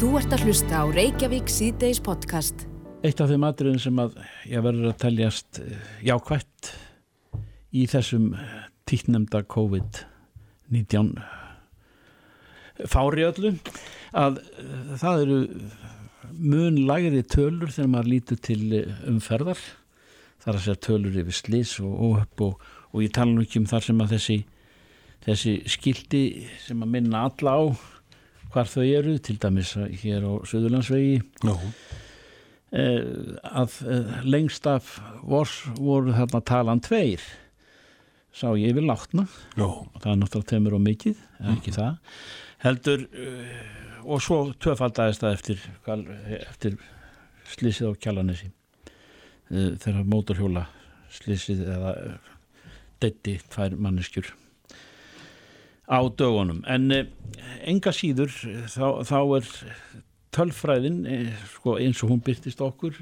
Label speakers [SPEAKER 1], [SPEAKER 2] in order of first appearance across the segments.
[SPEAKER 1] Þú ert að hlusta á Reykjavík síðdeis podcast.
[SPEAKER 2] Eitt af þeim atriðin sem að ég verður að teljast eh, jákvætt í þessum tíknemda COVID-19 fári öllu að eh, það eru mun lagri tölur þegar maður lítur til eh, umferðar þar að segja tölur yfir slis og óhöpp og, og ég tala nú ekki um þar sem að þessi, þessi skildi sem að minna alla á hvar þau eru, til dæmis hér á Suðurlandsvegi.
[SPEAKER 3] Já,
[SPEAKER 2] eh, að eh, lengst af vors voru þarna talan tveir. Sá ég yfir látna. Og það er náttúrulega temur og mikið eða ekki það. Heldur uh, og svo tvöfaldæðist það eftir, eftir slísið á kjalanesi uh, þegar mótorhjóla slísið eða uh, detti tvær manneskjur á dögunum en uh, enga síður eh, þá, þá er tölfræðin uh, sko, eins og hún byrtist okkur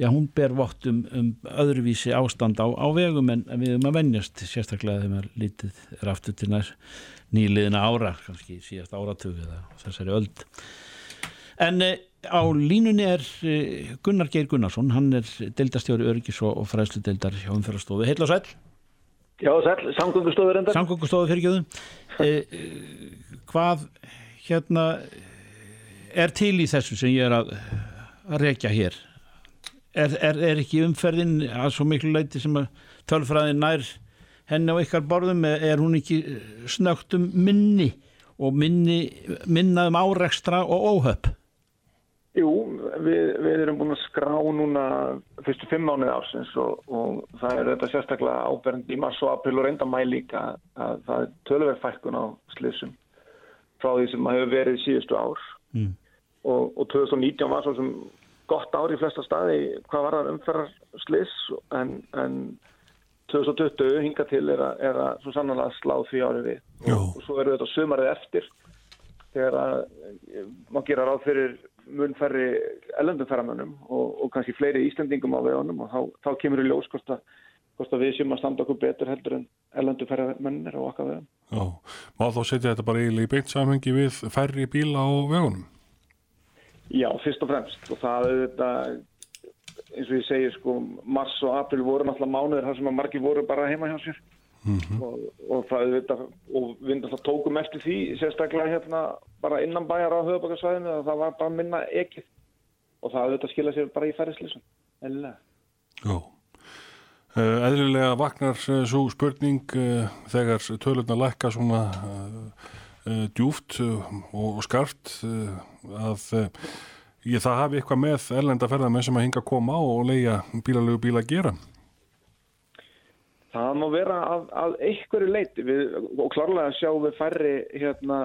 [SPEAKER 2] já hún ber vott um, um öðruvísi ástand á, á vegum en við erum að venjast sérstaklega þegar lítið er aftur til nær nýliðina ára, kannski síðast áratug eða þessari öld. En eh, á línunni er eh, Gunnar Geir Gunnarsson, hann er deildastjóri öryggis og, fræðslu deildar hjá umferðarstofu. Heil og sæl,
[SPEAKER 4] Já, sæl, samgöngustofur endar.
[SPEAKER 2] samgöngustofu fyrir gjöðum. Eh, eh, hvað hérna er til í þessu sem ég er að, að rekja hér? Er, er, er ekki umferðin að svo miklu leiti sem að tölfræðin nær henni á ykkar borðum er hún ekki snögt um minni og minni, minna um árekstra og óhöpp
[SPEAKER 4] Jú, við, við erum búin að skrá núna fyrstu fimm mánuði ársins og, og það er þetta sérstaklega áberend í mars og april og reynda mæ líka að það er töluverð fækkun á slissum frá því sem hefur verið síðustu ár.
[SPEAKER 2] Mm.
[SPEAKER 4] og, og 2019 var svo sem gott ár í flesta staði hvað var það umferðar sliss en, en 2020 hinga til er að, er að svo sannlega slá því árið við. Og, og svo eru þetta sumarið eftir þegar að eh, má gera ráð fyrir mun færri ellendum ferramönnum og, og kannski fleiri Íslendingum á vegunum og þá, þá kemur í ljós hvort að, hvort að við séum að standa okkur betur heldur en ellendum ferramönnir á okkar vegum.
[SPEAKER 3] já. Má þá setja þetta bara í beint samhengi við færri bíla á vegunum?
[SPEAKER 4] Já, fyrst og fremst og það er þetta eins og ég segir sko mars og april voru náttúrulega mánuðir þar sem að margir voru bara heima hjá sér og, og það þetta og við náttúrulega tókum eftir því sérstaklega hérna bara innan bæjar á höfubakarsvæðinu að það var bara minna ekið og það þetta skila sér bara í færislýsum eðlilega.
[SPEAKER 3] Já. Uh, eðlilega vaknar uh, svo spurning uh, þegar tölurna lækka svona uh, djúft og, og skart uh, að ég, það hafi eitthvað með erlenda ferðamenn sem að hinga að koma og leia bílalegu bíla að gera.
[SPEAKER 4] Það má vera að, að einhverju leiti við, og klárlega sjáum við færri hérna,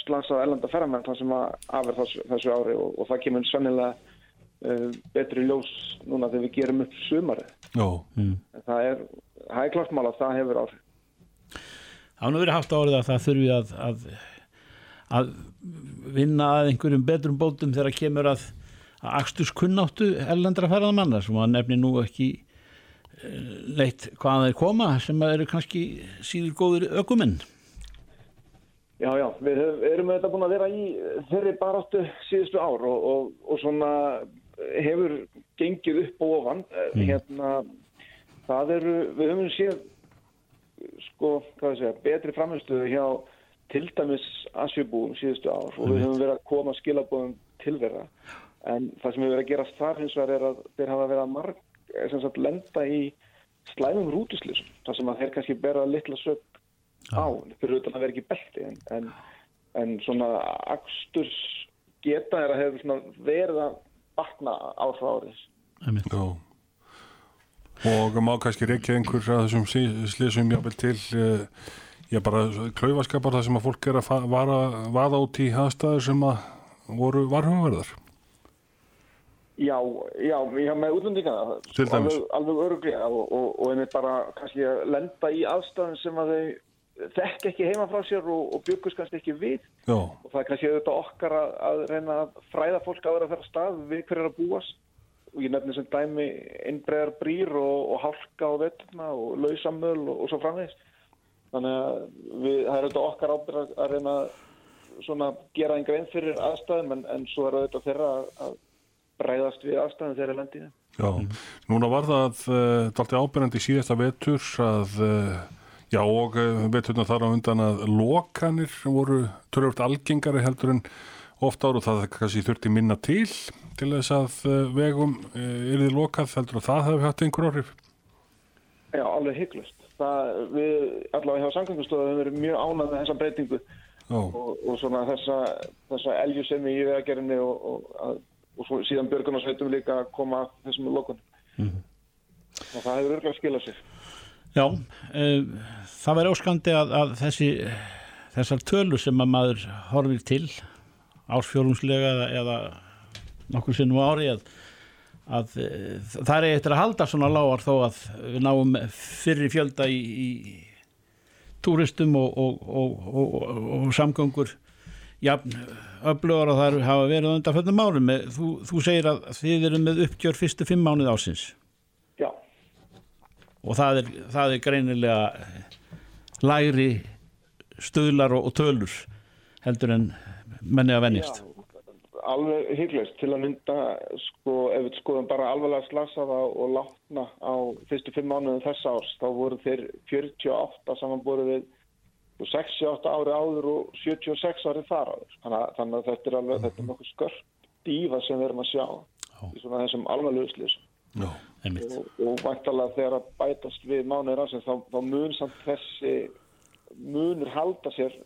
[SPEAKER 4] slansað ellenda ferramenn þar sem að afur þessu, þessu ári og, og það kemur sannilega uh, betri ljós núna þegar við gerum upp sumarið. En það er, það er klart mál að það hefur áhrif.
[SPEAKER 2] Það er nú verið haft árið að það þurfi að, að, að vinna að einhverjum betrum bótum þegar kemur að, að aksturs kunnáttu ellendra ferðamanna sem að nefni nú ekki neitt hvaðan þeir koma sem eru kannski síður góður ökumenn.
[SPEAKER 4] Já, já, við við erum auðvitað búin að vera í þeirri baráttu síðustu ár og, og, og svona hefur gengið upp og ofan. Mm. Hérna, það eru, við höfum séð sko, hvað ég segja, betri framhengstöðu hjá til dæmis Asjubúum síðustu ár og við höfum verið að koma skilabóðum til þeirra. En það sem hefur verið að gerast þar hins vegar er að þeir hafa verið að marg, sagt, lenda í slæmum rútuslisum. Það sem að þeir kannski bera litla sög á, fyrir utan að vera ekki belti en, en, en svona aksturs geta er að hefur svona verið að vakna ár frá árið.
[SPEAKER 3] Og má kannski reykja einhver að þessum slysum jáfnvel til uh, já bara klaufaskapar þar sem að fólk er að vara, vaða út í aðstæður sem að voru varhugaverðar.
[SPEAKER 4] Já, já, já með útlendingana
[SPEAKER 3] Til dæmis.
[SPEAKER 4] alveg, alveg öruglega og, og, og einmitt bara kannski að lenda í aðstæðum sem að þau þekk ekki heima frá sér og, og byggust kannski ekki við.
[SPEAKER 3] Já,
[SPEAKER 4] og það er kannski auðvitað okkar að, að reyna að fræða fólk að vera að þeirra stað við hver er að búast. Og ég nefnir sem dæmi innbreðar brýr og, og hálka á vettuna og lausamöl og, og svo framvegis. Þannig að við, það er auðvitað okkar ábyrð að, reyna að svona gera einn grein fyrir aðstæðum en, en svo er auðvitað þeirra að, að breyðast við aðstæðum þeirra lendiði.
[SPEAKER 3] Já, núna var það uh, dalti ábyrjandi síðasta vetur að uh, já og uh, veturna þar á undan að lokanir voru törjúrt algengari heldur en ofta áru það kannski þurfti minna til til þess að vegum er þið lokað heldur að það hefði hatt einhver orðif.
[SPEAKER 4] Já, alveg hygglust. Það, við allavega hjá samkvæmstöðu höfum verið mjög ánað með þessa breytingu og, og svona þessa, þessa eljusemi í vegagerinu og, og, að- og svo, síðan björgunarsveitum líka að koma þessum lokun. Og það hefur örgulega skilað sér.
[SPEAKER 2] Já, uh, það væri óskandi að, að þessi, þessar tölur sem að maður horfir til ársfjórumslega eða, eða nokkur sinnum ári að, að uh, það er eitthvað að halda svona lágar þó að við náum fyrri fjölda í, í túristum og, og, og, og, og samgöngur öflugur og það hafa verið undan föllum árum. Þú, þú segir að þið eru með uppgjör fyrstu fimm mánuð ásins
[SPEAKER 4] Já,
[SPEAKER 2] og það er, það er greinilega eh, lægri stöðlar og, og tölur heldur en menni að venjast
[SPEAKER 4] alveg hygglust. Til að mynda, sko, ef við skoðum bara alveglega slasaða og látna á fyrstu fimm mánuðum þessa árs, þá voru þeir 48 samanbúrið við 68 ári áður og 76 ári þar áður. Þannig þannig að þetta er alveg, þetta er nokkuð skörp dífa sem við erum að sjá í svona þessum alvarlegu
[SPEAKER 3] já,
[SPEAKER 2] einmitt.
[SPEAKER 4] og, og væntalega þegar að bætast við mánuðir ásins þá, þá mun samt þessi munur halda sér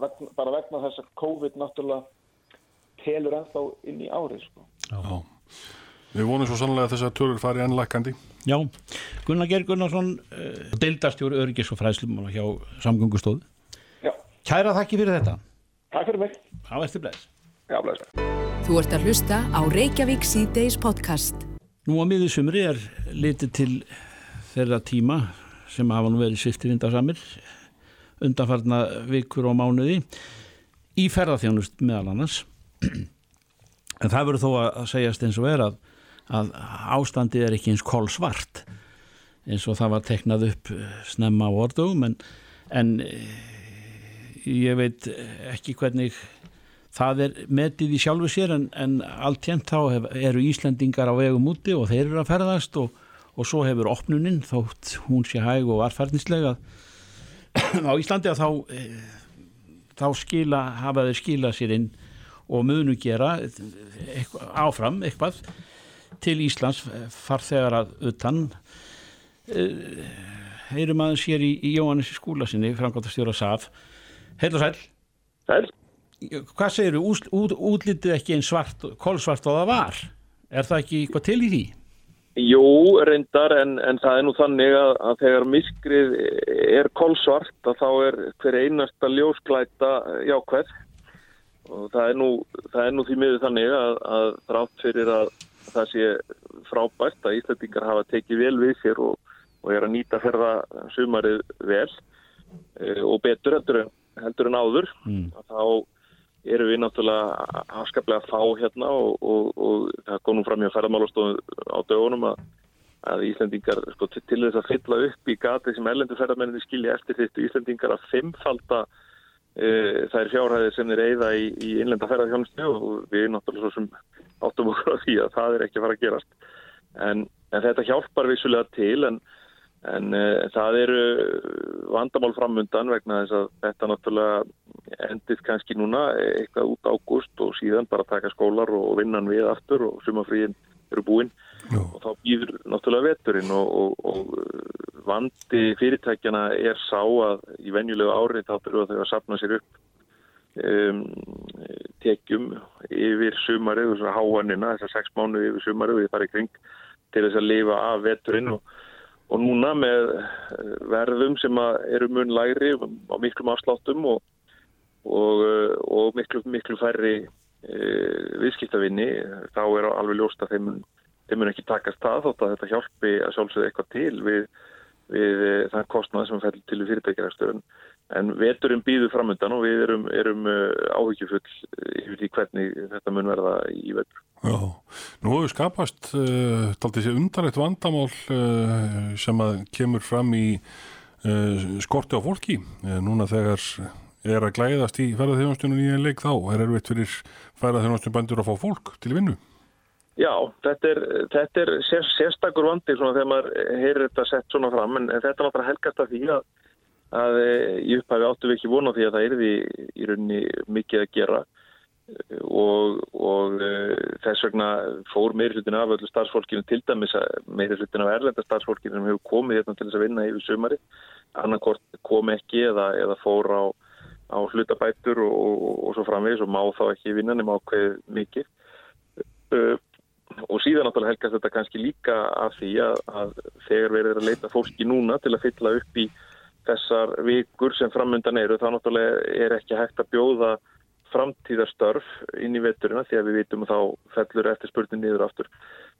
[SPEAKER 4] vegna, bara vegna þess að COVID náttúrulega telur ennþá inn í árið sko.
[SPEAKER 3] já. Við vonum svo sannlega að þessar tölur fari ennlækandi.
[SPEAKER 2] Já, Gunnar Geir Gunnarsson uh, deildastjóri öryggis og fræðslum hjá samgöngustóð
[SPEAKER 4] Já,
[SPEAKER 2] Kæra þakki fyrir þetta
[SPEAKER 4] takk fyrir mig.
[SPEAKER 2] Það verður bleið
[SPEAKER 4] Já, blæst.
[SPEAKER 1] Þú ert að hlusta á Reykjavík C-Days podcast.
[SPEAKER 2] Nú á miður sumri er litið til þeirra tíma sem hafa nú verið svifti vindarsamir undanfarna vikur og mánuði í ferðarþjónust meðal annars en það verður þó að segjast eins og er að, að ástandið er ekki eins kolsvart eins og það var teknað upp eh, snemma á orðugum en, en eh, ég veit ekki hvernig það er metið í sjálfu sér en, en allt hérnt þá hef, eru Íslendingar á vegum úti og þeir eru að ferðast og, og svo hefur opnunin þótt hún sé hæg og varfærnislega á Íslandi að þá eh, þá skila, hafa þeir skila sér inn og munu gera eitthvað, áfram eitthvað til Íslands farþegar að utan. Eh, heyrum aðeins hér í, í Jóhannes skúla sinni, framkvæmtastjóra SAF. Heil og sæl
[SPEAKER 4] Sæl.
[SPEAKER 2] Hvað segir þú, út, út, útlitið ekki einn svart, kolsvart og það var? Er það ekki eitthvað til í því?
[SPEAKER 5] Jú, reyndar, en, en það er nú þannig að, að þegar miskrið er kolsvart að þá er hver einasta ljósklæta jákvæð. Og það er nú, það er nú því miður þannig að, að þrátt fyrir að það sé frábært að Íslandingar hafa tekið vel við sér og, og er að nýta ferða sumarið vel e, og betur heldur en, heldur en áður
[SPEAKER 2] Mm.
[SPEAKER 5] þá erum við náttúrulega afskaplega fá hérna og, og, og það kom nú fram hjá ferðarmálastofu á dögunum að, að Íslendingar sko, til, til þess að fylla upp í gati sem erlendur ferðarmenninni skilja eftir þetta Íslendingar að fimmfalda uh, þær fjárhæðir sem þeir eigða í, í innlenda ferðarhjónustu og við náttúrulega svo sem áttum okkur á því að það er ekki að fara að gerast. En, en þetta hjálpar vissulega til en En uh, það eru vandamál framundan vegna þess að þetta náttúrulega endist kannski núna eitthvað út ágúst og síðan bara taka skólar og vinnan við aftur og sumafríin eru búin
[SPEAKER 3] Já.
[SPEAKER 5] og þá býður náttúrulega veturinn og, og, og uh, vandi fyrirtækjana er sá að í venjulegu ári þá þurfa þau að sapna sér upp um, tekjum yfir sumarið svona háanina þessar sex mánu yfir sumarið og ég fari kring til þess að lifa af veturinn og Og núna með eh, verðum sem eru mun lægri á miklum afsláttum og, og, og miklu, miklu færri viðskiptavinni, þá er alveg ljóst að þeim, þeim mun ekki takast það þótt að þetta hjálpi að sjálfsögðu eitthvað til við, við e, þann kostnað sem fell til fyrirtækjarækstur. En, veturinn býður framöndan og við erum, erum áhyggjufull yfir því hvernig þetta mun verða í vetur.
[SPEAKER 3] Já, nú hefur skapast uh, taldið sér undarlegt vandamál uh, sem að kemur fram í uh, skorti á fólki núna þegar er að glæðast í ferðarþjónastunum í en leik þá? Er erfitt fyrir ferðarþjónastunum bandur að fá fólk til vinnu?
[SPEAKER 5] Já, þetta er, þetta er sér, sérstakur vandi þegar maður heyrir þetta sett svona fram en þetta er náttúrulega helgast af því að, að í upphæfi áttu við ekki vona því að það er því í rauninni mikið að gera og, og þess vegna fór meirhlutin af öllu starfsfólkinu til dæmis meirhlutin af erlenda starfsfólkinu sem hefur komið hérna til þess að vinna yfir sömari annarkort kom ekki eða, eða fór á, á hlutabætur og, og, og svo framvegis og má þá ekki vinna nema ákveð mikið uh, og síðan náttúrulega helgast þetta kannski líka af því að, að þegar verður að leita fólki núna til að fylla upp í þessar vikur sem framöndan eru þá náttúrulega er ekki hægt að bjóða framtíðarstörf inn í vetturina því að við vitum að þá fellur eftir spurning niður aftur.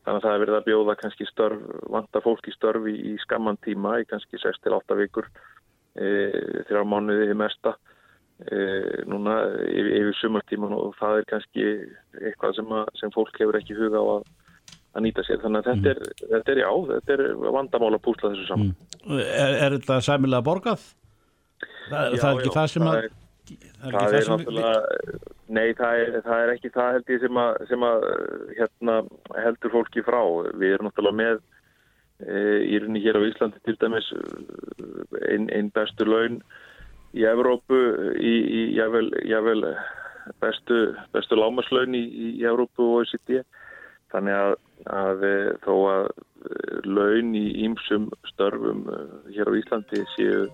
[SPEAKER 5] Þannig að það er verið að bjóða kannski störf, vanta fólki störf í, í skamman tíma í kannski 6-8 vikur e, þrjá mánuði mesta e, núna yfir, sumartíman og það er kannski eitthvað sem, að, sem fólk hefur ekki huga á að, að nýta sér. Þannig að þetta, er, mm. þetta er já, þetta er vandamál að púsla þessu saman.
[SPEAKER 2] Mm. Er, er þetta sæmilega borgað? Það, já, það er ekki já, það sem að
[SPEAKER 5] það er, það er náttúrulega nei það er, það er ekki það held ég sem að, sem að hérna, heldur fólki frá við erum náttúrulega með e, í rauninni hér á Íslandi til dæmis einn ein bestu laun í Evrópu í, í jável, jável bestu, bestu lámaslaun í, í Evrópu og OECD þannig að, að e, þó að e, laun í ýmsum störfum hér á Íslandi séu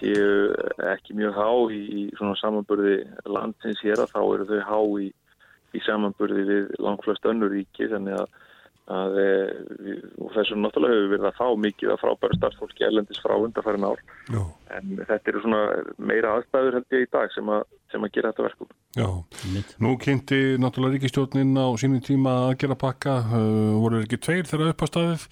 [SPEAKER 5] séu ekki mjög há í, í svona samanburði landsins hér að þá eru þau há í samanburði við langflöst önnur ríki. Þannig að, að e, við, þessum náttúrulega hefur verið að fá mikið að frábæra starfsfólki erlendis frá undarfærin ár Já. en þetta eru svona meira aðstæður held ég í dag sem að, sem að gera þetta verkum.
[SPEAKER 3] Já, nú kynnti náttúrulega ríkistjórnin á sínum tíma að gera pakka, uh, voru ekki tveir þegar upp á staðið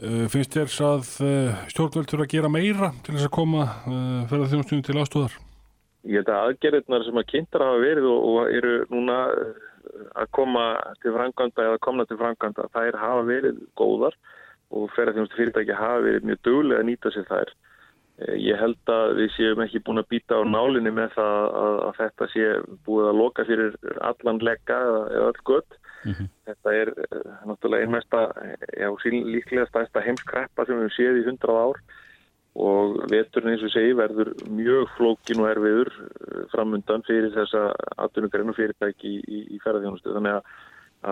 [SPEAKER 3] Eh, finnst þér að eh, stjórnvöld þurfa að gera meira til þess að koma eh, ferðarþjónastunum til ástóðar?
[SPEAKER 5] Ég held að aðgerðirnar sem að kynntar hafa verið og, og eru núna að koma til franganda eða komna til franganda, þær hafa verið góðar og ferðarþjónustu fyrirtæki hafa verið mjög dögulega að nýta sér þær. Ég held að við séum ekki búin að býta á nálinni með það að, að þetta sé búið að loka fyrir allan legga eða öll gött Mm -hmm. Þetta er uh, náttúrulega einmesta, já, líklega stæsta heimskreppa sem við séum í hundrað ár og veturinn eins og segi verður mjög flókin og erfiður uh, framundan fyrir þessa atvinnugreinu fyrirtæki í, í, í ferðarþjónustu. Þannig að,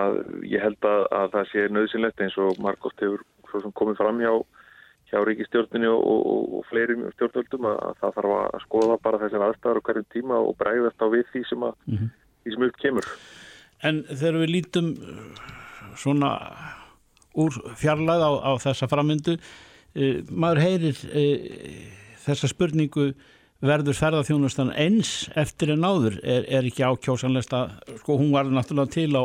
[SPEAKER 5] að ég held að, að það sé nöðsynlegt eins og Margot hefur komið fram hjá, hjá ríkistjórnini og, og, og fleiri stjórnvöldum að, að það þarf að skoða bara þessar aðstæðar og hverjum tíma og bregðast á við því sem, mm -hmm. því sem upp kemur.
[SPEAKER 2] En þegar við lítum uh, svona úr fjarlæð á, á þessa framöndu, maður heyrir e, þessa spurningu verður ferðarþjónustan eins eftir en áður, er, er ekki ákjósanlegt að, sko hún var náttúrulega til á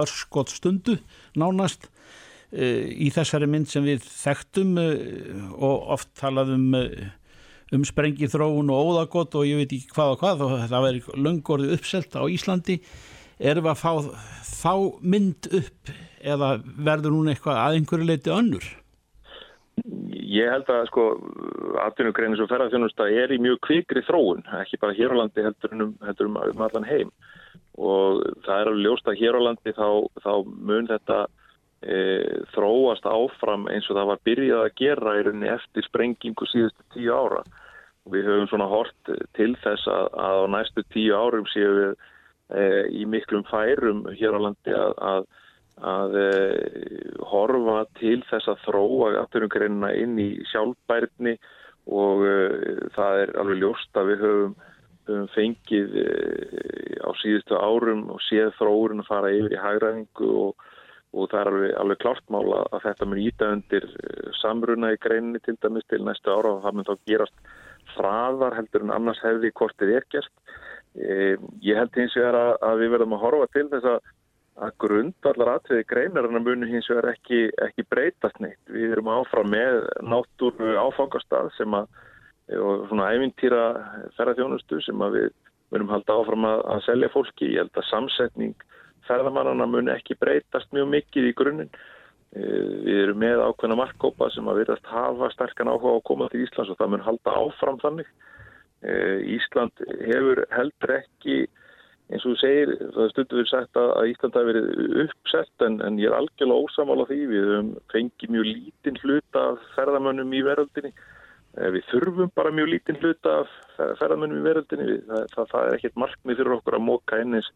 [SPEAKER 2] örskot stundu nánast e, í þessari mynd sem við þekktum og oft talaðum um sprengi þróun og óðagott og ég veit ekki hvað og hvað og það verður löngorðið uppselt á Íslandi erum við að fá þá mynd upp eða verður hún eitthvað að einhverju leiti önnur?
[SPEAKER 5] Ég held að sko atvinnugreinis og ferðarþjónusta er í mjög kvikri þróun, ekki bara hér á landi heldur um, heldur um, um allan heim. Og það er alveg ljóst að hér á landi þá, þá mun þetta e, þróast áfram eins og það var byrjað að gera í rauninni eftir sprengingu síðustu tíu ára. Og við höfum svona hort til þess að, að á næstu tíu árum séu við e, í miklum færum hér á landi að, að, að e, horfa til þess að þróa afturumgreinina inn í sjálfbærni og e, það er alveg ljóst að við höfum, höfum fengið e, á síðustu árum og séð þróurinn að fara yfir í hægræðingu og, og það er alveg, alveg klartmála að þetta mun íta undir samruna í greininni til dæmis til næstu ára og það mun þá gerast hraðar heldur en annars hefði hvort þið er gert. Ég held hins vegar að, að við verðum að horfa til þess að, að grundvallar aðtöði greinarinn að muni hins vegar ekki, ekki breytast neitt. Við erum áfram með náttúru áfangastað sem að, og svona ævintýra ferðarþjónustu sem að við verðum halda áfram að, að selja fólki. Ég held að samsetning ferðarmannana muni ekki breytast mjög mikið í grunninn. E, við erum með ákveðna markkópa sem að verðast hafa sterkan áhuga á að koma til Íslands og það mun halda áfram þannig. Ísland hefur heldur ekki eins og þú segir, það stundur við sagt að Ísland hafi verið uppsett en, en ég er algjörlega ósamála því. Við höfum fengið mjög lítinn hluta af ferðamönnum í veröldinni. Við þurfum bara mjög lítinn hluta af ferðamönnum í veröldinni. Það, það, það er ekkert markmið fyrir okkur að móka einnig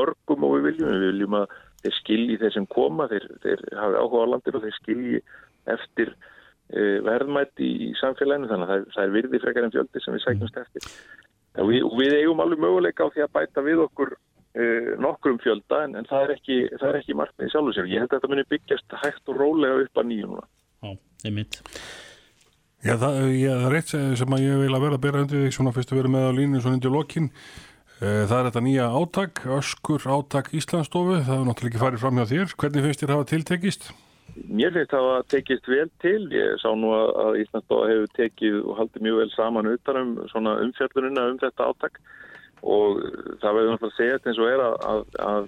[SPEAKER 5] mörgum og við viljum. Við viljum að þeir skilji þeir sem koma þeir, þeir hafi áhuga á landir og þeir skilji eftir uh, verðmætti í, samfélaginu. Þannig að það, er virði frekar en fjöldi sem við segjumst eftir. og við, og við eigum alveg möguleika á því að bæta við okkur uh, nokkrum fjölda en, en það er ekki, ekki markmiði sjálfur sér. Ég held að þetta muni byggjast hægt og rólega upp að nýjum núna.
[SPEAKER 2] Já, það er mitt
[SPEAKER 3] Já, það, er eitt sem að ég vil að vera að bera undir því svona fyrst að vera með á línu svona undir lokinn Eh, það er þetta nýja áttak, öskur áttak Íslandsstofu, það hefur náttúrulega ekki farið fram hjá þér. Hvernig finnst þér að hafa tiltekist?
[SPEAKER 5] Mér finnst það að tekist vel til. Ég sá nú að Íslandsstofa hefur tekið og haldið mjög vel saman utanum svona umfjörðununa um þetta áttak og það verður náttúrulega að segja þetta eins og er að, að, að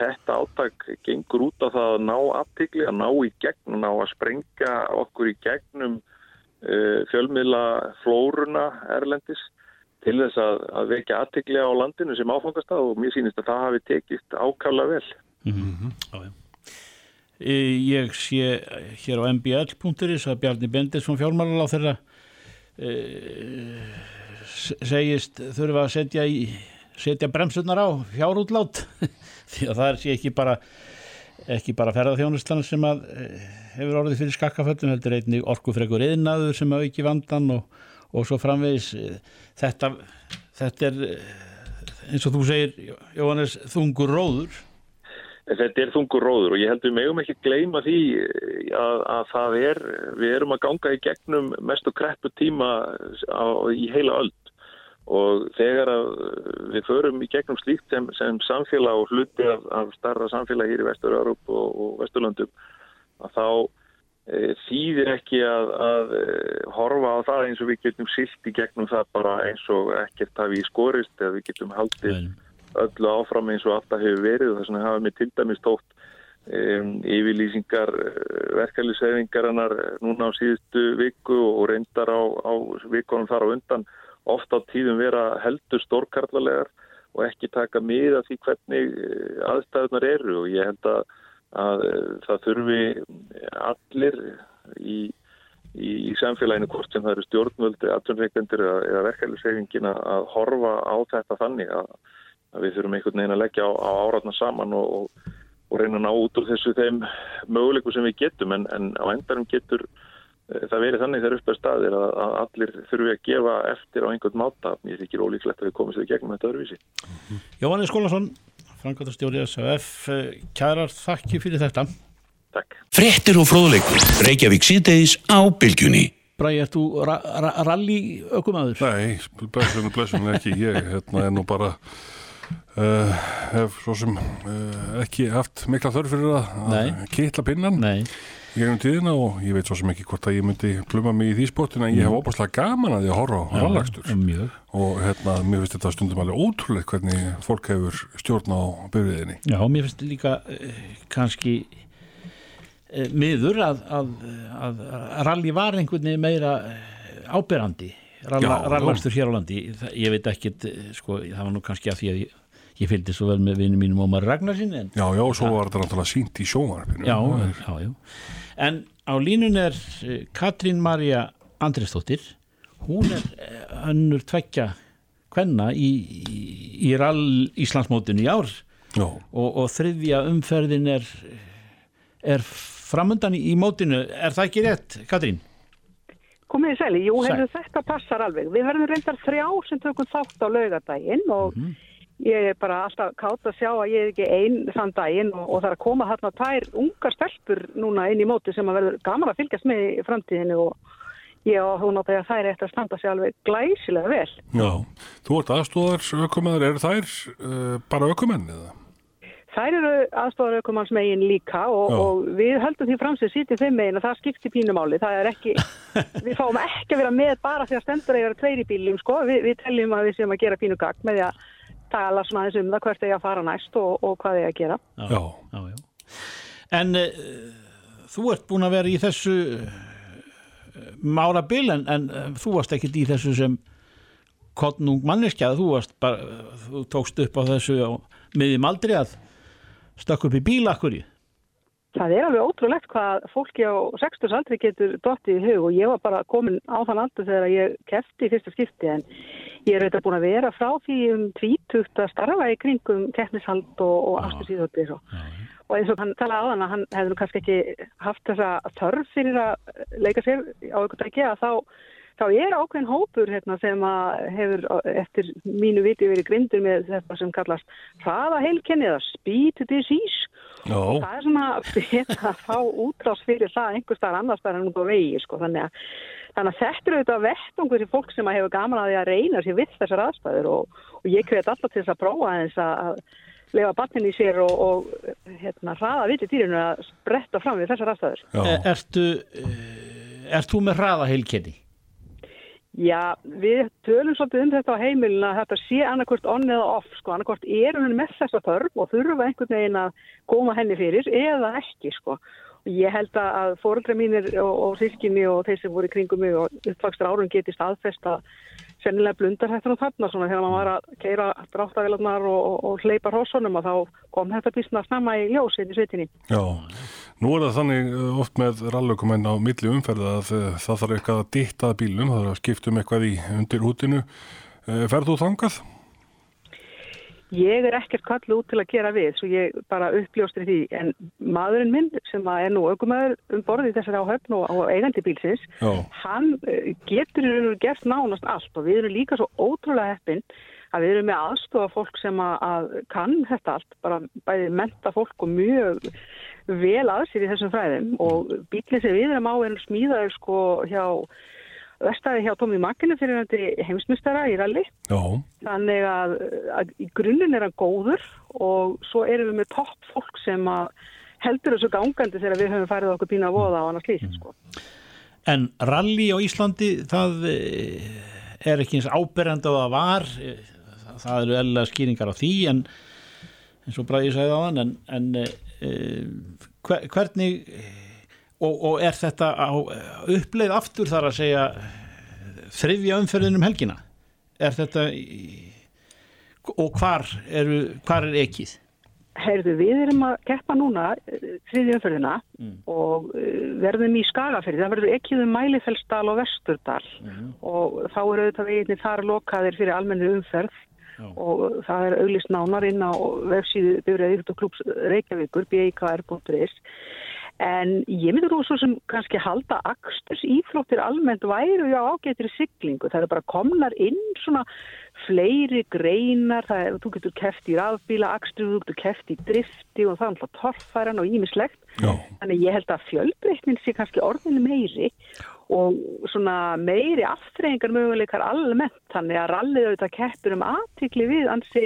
[SPEAKER 5] þetta áttak gengur út á það að ná aftikli, að ná í gegn og ná að sprengja okkur í gegnum uh, fjölmiðla flóruna erlendis til þess að, að vekja aðtikli á landinu sem áfangastað og mér sýnist að það hafi tekist ákala vel.
[SPEAKER 2] Mm -hmm. Já, já. Ég sé hér á mbl.is að Bjarni Bendisson fjármálar á þeirra e, segist þurfa að setja, í, setja bremsunar á fjárútlát. Því að það er sé ekki bara bara ferðarþjónustan sem að e, hefur orðið fyrir skakkaföllum heldur einnig orkufregur yðnaður sem auki vandan og og svo framvegis. Þetta, þetta er eins og þú segir Jóhannes þungur róður
[SPEAKER 5] Þetta er þungur róður og ég held við megum ekki gleyma því að, að það er við erum að ganga í gegnum mestu kreppu tíma á, í heila öll og þegar við förum í gegnum slíkt sem, sem samfélag og hluti af, af starra samfélag hér í Vestur-Európ og, og Vesturlandum að þá Eh, þýðir ekki að, að eh, horfa á það eins og við getum silt í gegnum það bara eins og ekkert hafi í skorist eða við getum haldið Vel. Öllu áfram eins og alltaf hefur verið og þess vegna hafa mér til dæmis tótt um, yfirlýsingar verkefliðshefingarinnar núna á síðustu viku og reyndar á, á vikunum þar á undan ofta á tíðum vera heldur stórkarlalegar og ekki taka miða því hvernig aðstæðunar eru og ég held að að eh, það þurfi allir í, í, samfélaginu hvort sem það eru stjórnvöldi, aðtunreikendur eða verkefælisefingin að horfa á þetta þannig að, að við þurfum einhvern veginn að leggja á, á áratna saman og, og, og reyna að ná út úr þessu þeim mögulegu sem við getum en, en á endarum getur eh, það verið þannig þegar upp að staðir að, að allir þurfi að gefa eftir á einhvern máta. Mér þykir ólíklegt að við komumst við gegnum þetta öðruvísi.
[SPEAKER 2] Jóhannes Skólason Frangatastjóri SAF kærar þakki fyrir þetta
[SPEAKER 5] Takk
[SPEAKER 6] Frettir og fróðleikur, Reykjavík síðdeis á bylgjunni
[SPEAKER 2] Bræði, ert þú ra ra ralli ökumæður?
[SPEAKER 3] Nei, blessunum, blessunum ekki ég hérna er nú bara uh, hef svo sem uh, ekki haft mikla þörf fyrir að, kittla pinnan
[SPEAKER 2] Nei.
[SPEAKER 3] í gegnum tíðina og ég veit svo sem ekki hvort að ég myndi pluma mig í því sportin en ég hef óbúslega gaman að ég horfa á rállagstur og hérna, mér finnst þetta stundum alveg ótrúlega hvernig fólk hefur stjórn á byrjuðinni.
[SPEAKER 2] Já, mér finnst líka eh, kannski miður að, að, að, að ralli var einhvern veginn meira ábyrrandi rallagstur hér á landi, ég veit ekki sko, það var nú kannski að því að ég ég fylgdi svo vel með vinnum mínum Ómar Ragnarsson
[SPEAKER 3] Já, já, og svo var þetta náttúrulega sínt í sjómarfinu
[SPEAKER 2] Já, já, já. En á línun er eh, Katrín Marja Andristóttir hún er önnur eh, tvekja hvenna í, í, í rall Íslandsmótinu í ár. Og, og þriðja umferðin er er framöndan í, í mótinu. Er það ekki rétt, Katrín?
[SPEAKER 7] Komið í seli, jú, hefur þetta passar alveg. Við verðum reyndar þrjá sem tökum þátt á laugadaginn og mm -hmm ég er bara alltaf kátt að sjá að ég er ekki einn þann daginn og, og það er að koma hérna tvær ungar stelpur núna inn í móti sem að verður gaman að fylgjast með í framtíðinu og ég og hún átt að er eftir að standa sig alveg glæsilega vel.
[SPEAKER 3] Já, þú ert aðstóðar aukumennir, eru þær uh, bara aukumenn eða?
[SPEAKER 7] Þær eru aðstofar aukumanns megin líka og, og við höldum því fram sem sýtið þeim megin að það skiptir pínumáli. Það er ekki, við fáum ekki að vera með bara því að stendur eða tveir í bíljum sko. Vi, við teljum að við séum að gera pínugagn með því að tala svona aðeins um það hvert er ég að fara næst og, og hvað er ég að gera.
[SPEAKER 2] Já, já, já. En uh, þú ert búin að vera í þessu uh, mára bil en, en uh, þú varst ekkert í þessu sem kottnung manneskja þú, varst bara, þú tókst upp á þessu á miðjum aldrei að stökk upp í bílakkur í
[SPEAKER 7] Það er alveg ótrúlegt hvað fólki á 60 aldrei getur dottið í hug og ég var bara komin á þann aldur þegar ég kefti í fyrsta skipti en ég er auðvitað búin að vera frá því um tvítugt að starfa í kringum keppnishald og, og aftursýðhóttir og, og eins og hann talaði á þann að hann hefði nú kannski ekki haft þessa þörf fyrir að leika sér á ykkur dæki að þá þá er ákveðin hópur hérna, sem hefur eftir mínu viti verið grindur með þetta sem kallast hraðaheilkenni eða speed disease
[SPEAKER 3] Já.
[SPEAKER 7] það er svona að fá útrás fyrir það einhver starf annars starf en á vegi sko. þannig, að, þannig að þetta eru auðvitað vettungur til fólk sem hefur gaman að því að reyna sér við þessar aðstæður og, og ég hvet alltaf til þess að prófa þess að lefa batnin í sér og, og hérna, hraða viti dýrinu að spretta fram við þessar aðstæður
[SPEAKER 3] Já.
[SPEAKER 2] Ertu, ert þú með hraðaheilkenni?
[SPEAKER 7] Já, við tölum svolítið um þetta á heimilin að þetta sé annarkvort on eða off, sko, annarkvort er hún með þessa þörf og þurfa einhvern veginn að koma henni fyrir eða ekki, sko. Og ég held að fóröldra mínir og, og sískinni og þeir sem voru í kringum mig og uppvakstur árun geti staðfest að sennilega blundar þetta nú þarna svona þegar maður var að keira dráttavélarnar og, og, og hleypa hrósunum og þá kom þetta bísna snemma í ljósið í svitinni.
[SPEAKER 3] Já, nú er það þannig uh, oft með rallaukumenn á milli umferða að uh, það þarf eitthvað að ditta bílum, það þarf að skiptum eitthvað í undir hútinu. Uh, Ferðu þú þangað?
[SPEAKER 7] Ég er ekkert kallu út til að gera við, svo ég bara uppljóstri því, en maðurinn minn sem er nú aukumæður um borðið þessari áhöfn og, og eigandi bílsins,
[SPEAKER 3] Já.
[SPEAKER 7] hann eh, getur í raun og gert nánast allt. Og við erum líka svo ótrúlega heppin að við erum með aðstofa fólk sem að, að kann þetta allt, bara bæði menta fólk og mjög vel að sér í þessum fræðum. Og bílinn sem við erum á er smíðaður sko hjá vestæði hjá Tómi Makkinu fyrir heimsmystara í ralli
[SPEAKER 3] Já,
[SPEAKER 7] þannig að, að í grunninn er hann góður og svo erum við með topp fólk sem að heldur þessu gangandi þegar við höfum færið okkur pína að voða á annars líf sko.
[SPEAKER 2] En rally á Íslandi það eh, er ekki eins áberend á það var. Eh, það eru eðla skýringar á því en eins og Bræði sagði á hann en, en e, hver, hvernig og, og er þetta á uppleið aftur þar að segja þriðja umferðin um helgina er þetta í, og hvar, eru, hvar er ekið?
[SPEAKER 7] Heyrðu, við erum að keppa núna þriðja umferðina og uh, verðum í skagafyrði. Það verður ekki um Mælifellsdal og Vesturdal og þá eru auðvitað veginni þar lokaðir fyrir almenni umferð
[SPEAKER 2] Já.
[SPEAKER 7] og það er auglist nánar inn á vefsíðu Bifrið Íþjóttuklúps Reykjavíkur, bikr.is en ég myndi nú svo sem kannski halda aksturs íflóttir almennt væru já ágættir siglingu. Það er bara komnar inn svona fleiri greinar, það er, þú getur keft í rafbíla, akstur, þú getur keft í drifti og það er alltaf torfæran og ímislegt.
[SPEAKER 3] já,
[SPEAKER 7] Þannig ég held að fjölbreytnin sé kannski orðinu meiri og svona meiri aftreyingar möguleikar almennt þannig að rallið auðvitað keppur um aðtikli við ansi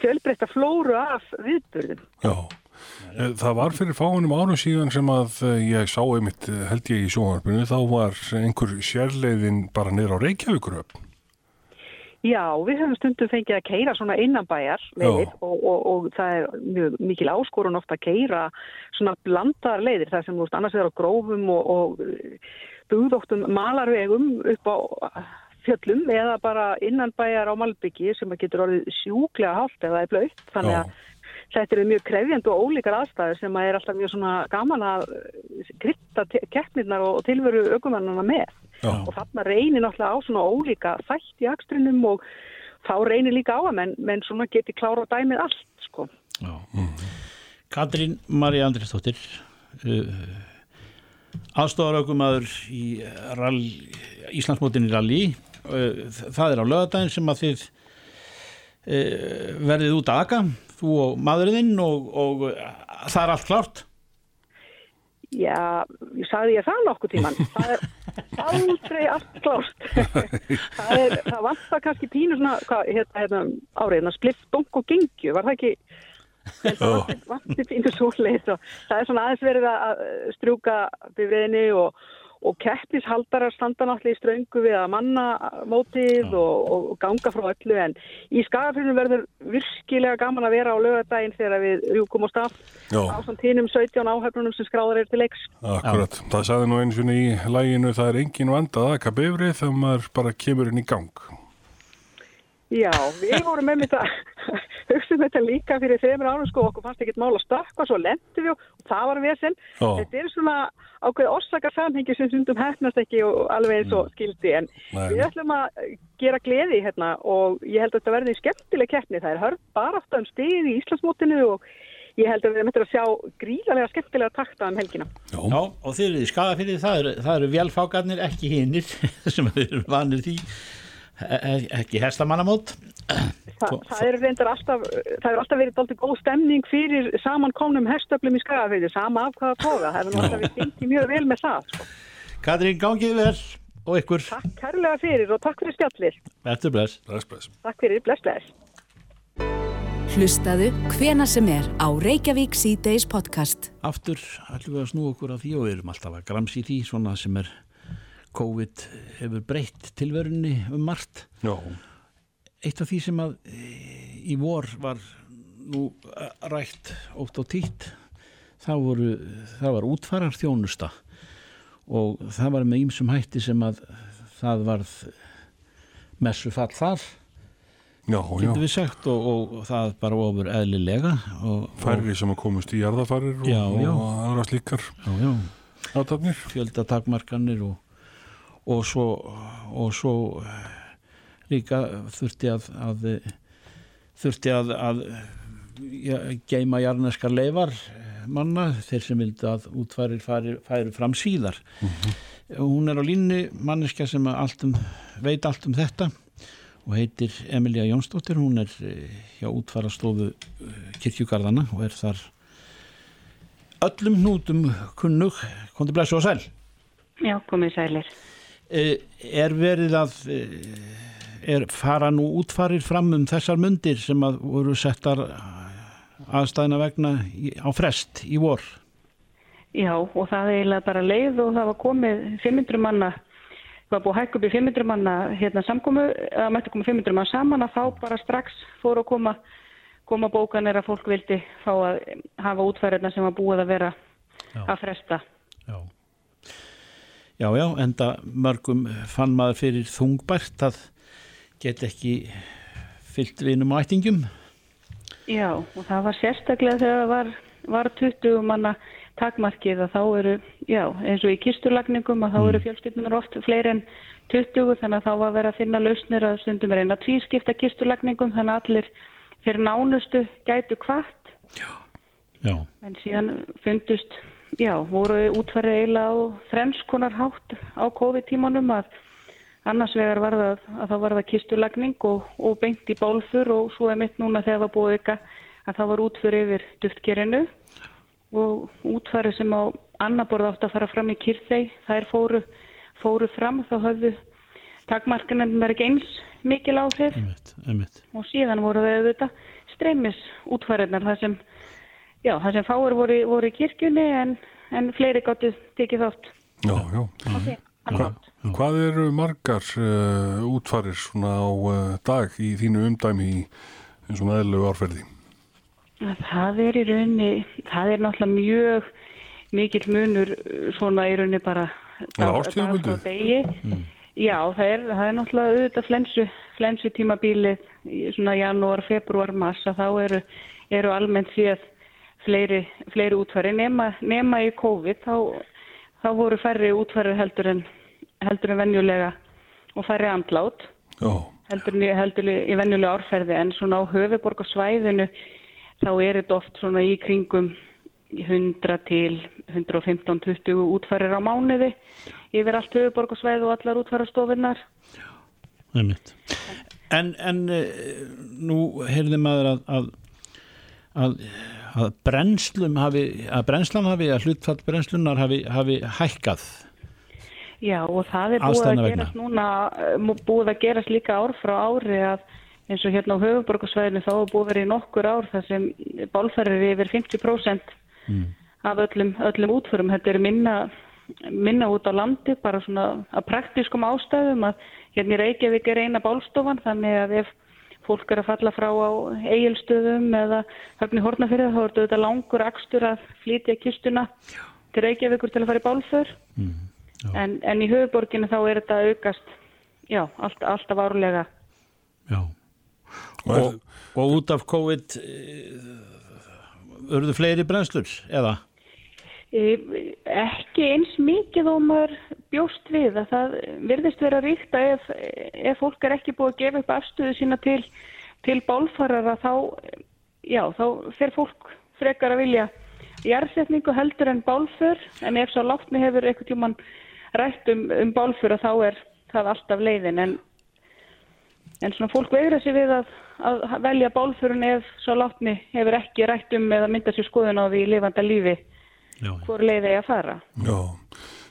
[SPEAKER 7] fjölbreytta flóru af viðburðum.
[SPEAKER 3] já. Eh, Það var fyrir fáinum árum síðan sem að eh, ég sá einmitt eh, held ég í sjónvarpinu, þá var einhver sérleiðin bara niður á Reykjavíkuröfn.
[SPEAKER 7] Já, við höfum stundum fengið að keira svona innanbæjar leiðir og, og, og það er mjög mikil áskorun ofta að keira svona blandaðar leiðir þar sem þú veist annars er á grófum og, og búðóttum malarvegum upp á fjöllum eða bara innanbæjar á Malbyggi sem að getur orðið sjúklega hálft eða er blöytt þannig að þetta eru mjög krefjandi og ólíkar aðstæður sem að er alltaf mjög svona gaman að krytta keppnirnar og tilveru aukumannana með
[SPEAKER 3] Já,
[SPEAKER 7] og þarna reynir náttúrulega á svona ólíka þætt í akstrinum og þá reynir líka á að menn, menn svona geti klára dæmið allt sko.
[SPEAKER 2] Já. Katrín Marí Andrisdóttir uh, í rall, Íslandsmótin í rally uh, það er á lögadaginn sem að þið verðið út að aka þú og maðurinn og, og uh, það er allt klárt
[SPEAKER 7] Já, ég sagði ég það nokkuð tíman. Það er aldrei allt klárt. það, er, það vantar kannski pínu svona, hvað, hérna, hérna áriðna, splitt, donk og gengju, var það ekki, Ég held að vanti- vanti pínu svoleiðis og það er svona aðeins verið að strjúka bifriðinni og, og keppnishaldarar standa náttúrulega í ströngu við að manna mótið og, og ganga frá öllu en í skagafyrinu verður virkilega gaman að vera á lögadaginn þegar við rjúkum á stað
[SPEAKER 3] Já.
[SPEAKER 7] á samt hinum 17 áhefnunum sem skráðar er til leiks.
[SPEAKER 3] akkurat. Það sagði nú eins og í læginu það er engin vanda að aka bifrið þegar maður bara kemur inn í gang.
[SPEAKER 7] Já, við vorum með þetta, hugsaðum þetta líka fyrir þreymur árum sko, okkur fannst ekkert mál að stakka, svo lendum við og það var við sem,
[SPEAKER 3] Já.
[SPEAKER 7] þetta er svona ákveð orsaka samhengi sem stundum hefnast ekki og alveg eins og skildi, en
[SPEAKER 3] Nei.
[SPEAKER 7] við ætlum að gera gleði hérna og ég held að þetta verði skemmtileg keppni, það er hörð bara aftur um stigið í Íslandsmótinu og ég held að við erum eftir að sjá gríðarlega skemmtilega takta um helgina.
[SPEAKER 3] Já,
[SPEAKER 2] Já, og þeir eru í skadafyrði, það eru, það eru velfákarnir, ekki hinnir sem eru vanir því, e e- ekki hestamannamót.
[SPEAKER 7] Þa, það er reyndar alltaf, það er alltaf verið doldið góð stemning fyrir samankomnum hestöflum í skagafeyði, sama af hvaða toga, það hefur nú alltaf við fengið mjög vel með það. Sko.
[SPEAKER 2] Katrín, gangið vel og ykkur,
[SPEAKER 7] Takk kærlega fyrir og takk fyrir spjallir.
[SPEAKER 2] eftir bless.
[SPEAKER 3] bless, bless.
[SPEAKER 7] Takk fyrir, bless, bless.
[SPEAKER 1] Hlustaðu hvena sem er á Reykjavík C-Days podcast.
[SPEAKER 2] Aftur ætlum við að snú okkur af því og við erum alltaf að gramsi því, svona sem er COVID hefur breytt tilverunni um margt.
[SPEAKER 3] Já,
[SPEAKER 2] Eitt af því sem að e, í vor var nú eh, rætt ótt og títt, það, voru, það var útfarar þjónusta og það var með ýmsum hætti sem að það varð messufall þar,
[SPEAKER 3] já, já.
[SPEAKER 2] sagt, og, og, og það bara ofur eðlilega. Og,
[SPEAKER 3] Færri sem að komast í jarðafarir og,
[SPEAKER 2] Já,
[SPEAKER 3] og aðra slíkar átafnir.
[SPEAKER 2] fjöldatakmarkanir og, og svo, og svo líka þurfti að, að þurfti að, að ja, geima jarneskar leifar eh, manna, þeir sem vildi að útfærir færi, færi fram síðar. Hún er á línni manneska sem allt um, veit allt um þetta og heitir Emilia Jónsdóttir. Hún er eh, hjá útfærastofu kirkjugarðana og er þar öllum hnútum kunnug, kontið blessu og sæl.
[SPEAKER 8] Já, komið sælir.
[SPEAKER 2] Eh, er verið að eh, er fara nú útfarir fram um þessar mundir sem að voru settar aðstæðina vegna á frest í vor
[SPEAKER 8] Já, og það er eiginlega bara leið og það var komið 500 manna, það var búið að hækka upp í 500 manna hérna samkomu, eða mætti koma 500 manna saman að þá bara strax fóru að koma, koma bókanir að fólk vildi fá að hafa útfæriðna sem var búið að vera
[SPEAKER 2] Já.
[SPEAKER 8] að fresta.
[SPEAKER 2] Já Já, já, enda mörgum fann maður fyrir þungbært að get ekki fyllt vinum og ættingum
[SPEAKER 8] Já, og það var sérstaklega þegar það var, var 20 manna takmarkið að þá eru, já, eins og í kistulagningum að þá eru fjölskyldunar oft fleiri en 20 þannig að þá var verið að finna lausnir að stundum reyna að tvískipta kistulagningum þannig að allir fyrir nánustu gætu kvart
[SPEAKER 2] Já,
[SPEAKER 8] en síðan fundust, já, voru útfærið eiginlega á þrenskonar hátt á COVID-tímanum að annars vegar var það að þá var það kistulagning og, og beint í bálfur og svo er mitt núna þegar það var búið ykkar að það var útfyrir yfir duftgerinu og útfærið sem á annaborð átt að fara fram í kyrþei, þær fóru, fóru fram þá höfðu takmarkanum verið ekki eins mikil áhrif
[SPEAKER 2] einmitt, einmitt
[SPEAKER 8] og síðan voru þau auðvitað streymis útfæriðnar þar sem, já, þar sem fáir voru, voru í kirkjunni en, en fleiri gáttu tekið þátt.
[SPEAKER 3] Já, já.
[SPEAKER 8] Okay.
[SPEAKER 3] Hva, hvað eru margar uh, útfarir svona á uh, dag í þínu umdæmi í eins og næðilegu árferði?
[SPEAKER 8] Það er í rauninni, það er náttúrulega mjög mikill munur uh, svona í rauninni bara frá degi. Já, það er, það er náttúrulega auðvitað flensu, flensu tímabilið í svona janúar, februar, mars að þá eru, eru almennt séð fleiri, fleiri útfæri nema, nema í COVID þá, þá voru færri útfæri heldur en, heldur en venjulega og færri andlát
[SPEAKER 3] Já,
[SPEAKER 8] heldur en heldur í, venjulega árferði en svona á höfuborgarsvæðinu þá er þetta oft svona í kringum 100 til 115-20 útfærir á mánuði yfir allt höfuborgarsvæði og allar útfærastofinnar.
[SPEAKER 2] Einmitt. En, en eh, nú heyrði maður að, að, að, að brennslum hafi, að brennslan hafi, að hlutfall brennslunar hafi, hafi hækkað.
[SPEAKER 8] Já og það er búið að gerast núna, eh, búið að gerast líka ár frá ári að eins og hérna á höfuborgarsvæðinu þá er búið í nokkur ár þar sem bálfærir yfir 50% af öllum, öllum útförum. Þetta er minna, minna út á landi bara svona að praktískum ástæðum að hérna í Reykjavík er eina bálstofan þannig að ef fólk er að falla frá á eigilstöðum eða höfni hornafyrða þá er þetta langur akstur að flytja kistuna til Reykjavíkur til að fara í bálför en, en í höfuborginu þá er þetta aukast já, allt, alltaf árlega.
[SPEAKER 2] Já, og, og út af COVID urðu fleiri brennslur eða?
[SPEAKER 8] E, ekki eins mikið og maður bjóst við að það virðist vera ríkt að ef, ef fólk er ekki búið að gefa upp afstöðu sína til, til bálfarara þá, já, þá fer fólk frekar að vilja jærsetningu heldur en bálför. En ef svo látni hefur eitthvað tjóman rætt um, um bálför þá er það alltaf leiðin en, en svona fólk veigra sér við að, að velja bálförun ef svo látni hefur ekki rætt um eða mynda sér skoðun á því lifanda lífi Já, hvor leiði ég að fara.
[SPEAKER 3] Já,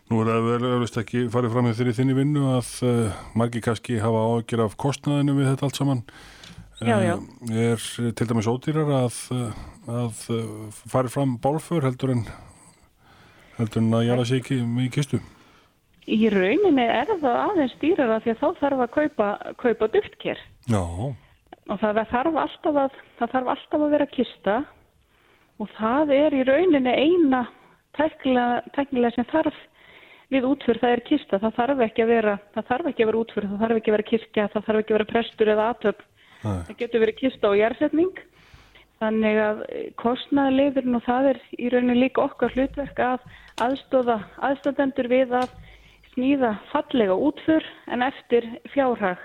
[SPEAKER 3] nú er það vel öllust ekki farið fram með þeirri þinni vinnu að uh, margi kannski hafa ágjör af kostnaðinu við þetta allt saman.
[SPEAKER 8] Já, já.
[SPEAKER 3] Uh, er til dæmis ódýrar að, að farið fram bálfur heldur en, heldur en að jæla sér ekki með kistu?
[SPEAKER 8] Í rauninni er það aðeins dýrar að því að þá þarf að kaupa, kaupa duftker.
[SPEAKER 3] Já.
[SPEAKER 8] Og það þarf að, það þarf alltaf að vera kista. Og það er í rauninni eina tæknilega sem þarf við útfyrð, það er kista, það þarf ekki að vera, það þarf ekki að vera útfyrð, það þarf ekki að vera kirkja, það þarf ekki að vera prestur eða aðtöp, það getur verið kista og jærsetning, þannig að kostnaðarleifirinn og það er í rauninni líka okkar hlutverk að aðstóða aðstóðendur við að snýða fallega útfyrð en eftir fjárhag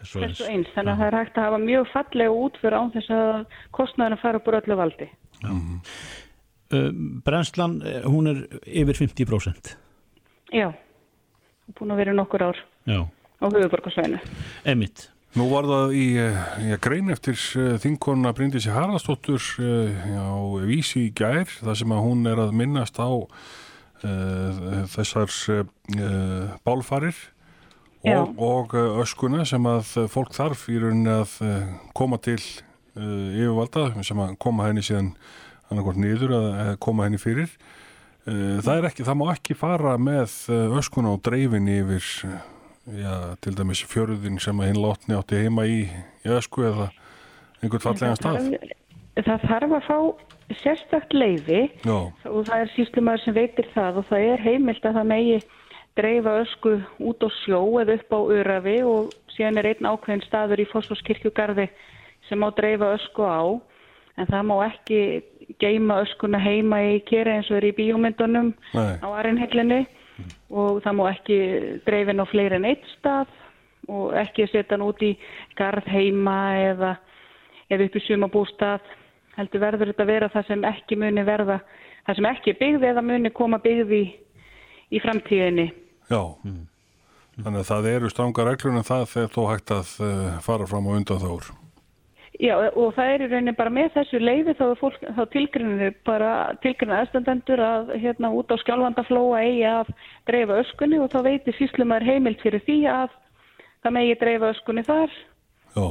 [SPEAKER 8] þessu eins, þannig að það er hægt að hafa mjög fallega útfyrð án þess að kostnaðarinn fara búið öllu valdi.
[SPEAKER 2] Já. Uh, brennslan, eh, hún er yfir 50%.
[SPEAKER 8] Já, búin að vera nokkur ár
[SPEAKER 2] Já.
[SPEAKER 8] á höfuborgarsvæðinu.
[SPEAKER 2] Emitt.
[SPEAKER 3] Nú var það í, í grein eftir uh, þinkona Bryndisi Haraldsdóttur uh, á vísi í gær, þar sem að hún er að minnast á þessar bálfarir og, og öskuna sem að fólk þarf í rauninni að koma til yfirvalda sem að koma henni síðan annarkort nýður að koma henni fyrir. Það er ekki, það má ekki fara með öskuna og dreifin yfir já, til dæmis fjörðin sem að hinn látni átti heima í, í ösku eða einhvern fallega stað.
[SPEAKER 8] Það þarf að fá sérstakt leiði
[SPEAKER 3] já.
[SPEAKER 8] og það er sístumæður sem veitir það og það er heimilt að það megi dreifa ösku út á sjó eða upp á örafi og síðan er einn ákveðin staður í Fossforskirkjugarði sem má dreifa ösku á en það má ekki geima öskuna heima í kera eins og er í bíómyndunum
[SPEAKER 3] Nei.
[SPEAKER 8] á arinhillinni og það má ekki dreifin á fleiri en eitt stað og ekki setja hann út í garð heima eða, eða upp í sumabústað heldur verður þetta að vera það sem ekki muni verða það sem ekki byggði eða muni koma byggði í, í framtíðinni.
[SPEAKER 3] Já, þannig að það eru stranga reglur en það þegar þó hægt að uh, fara fram á undan þáur
[SPEAKER 8] Já og það er í rauninni bara með þessu leiði þá, þá tilgrinir bara tilgrinir aðstandendur að hérna út á skjálfandaflóa eigi að dreifa öskunni og þá veitir síslumar heimilt fyrir því að það megi dreifa öskunni þar.
[SPEAKER 3] Já.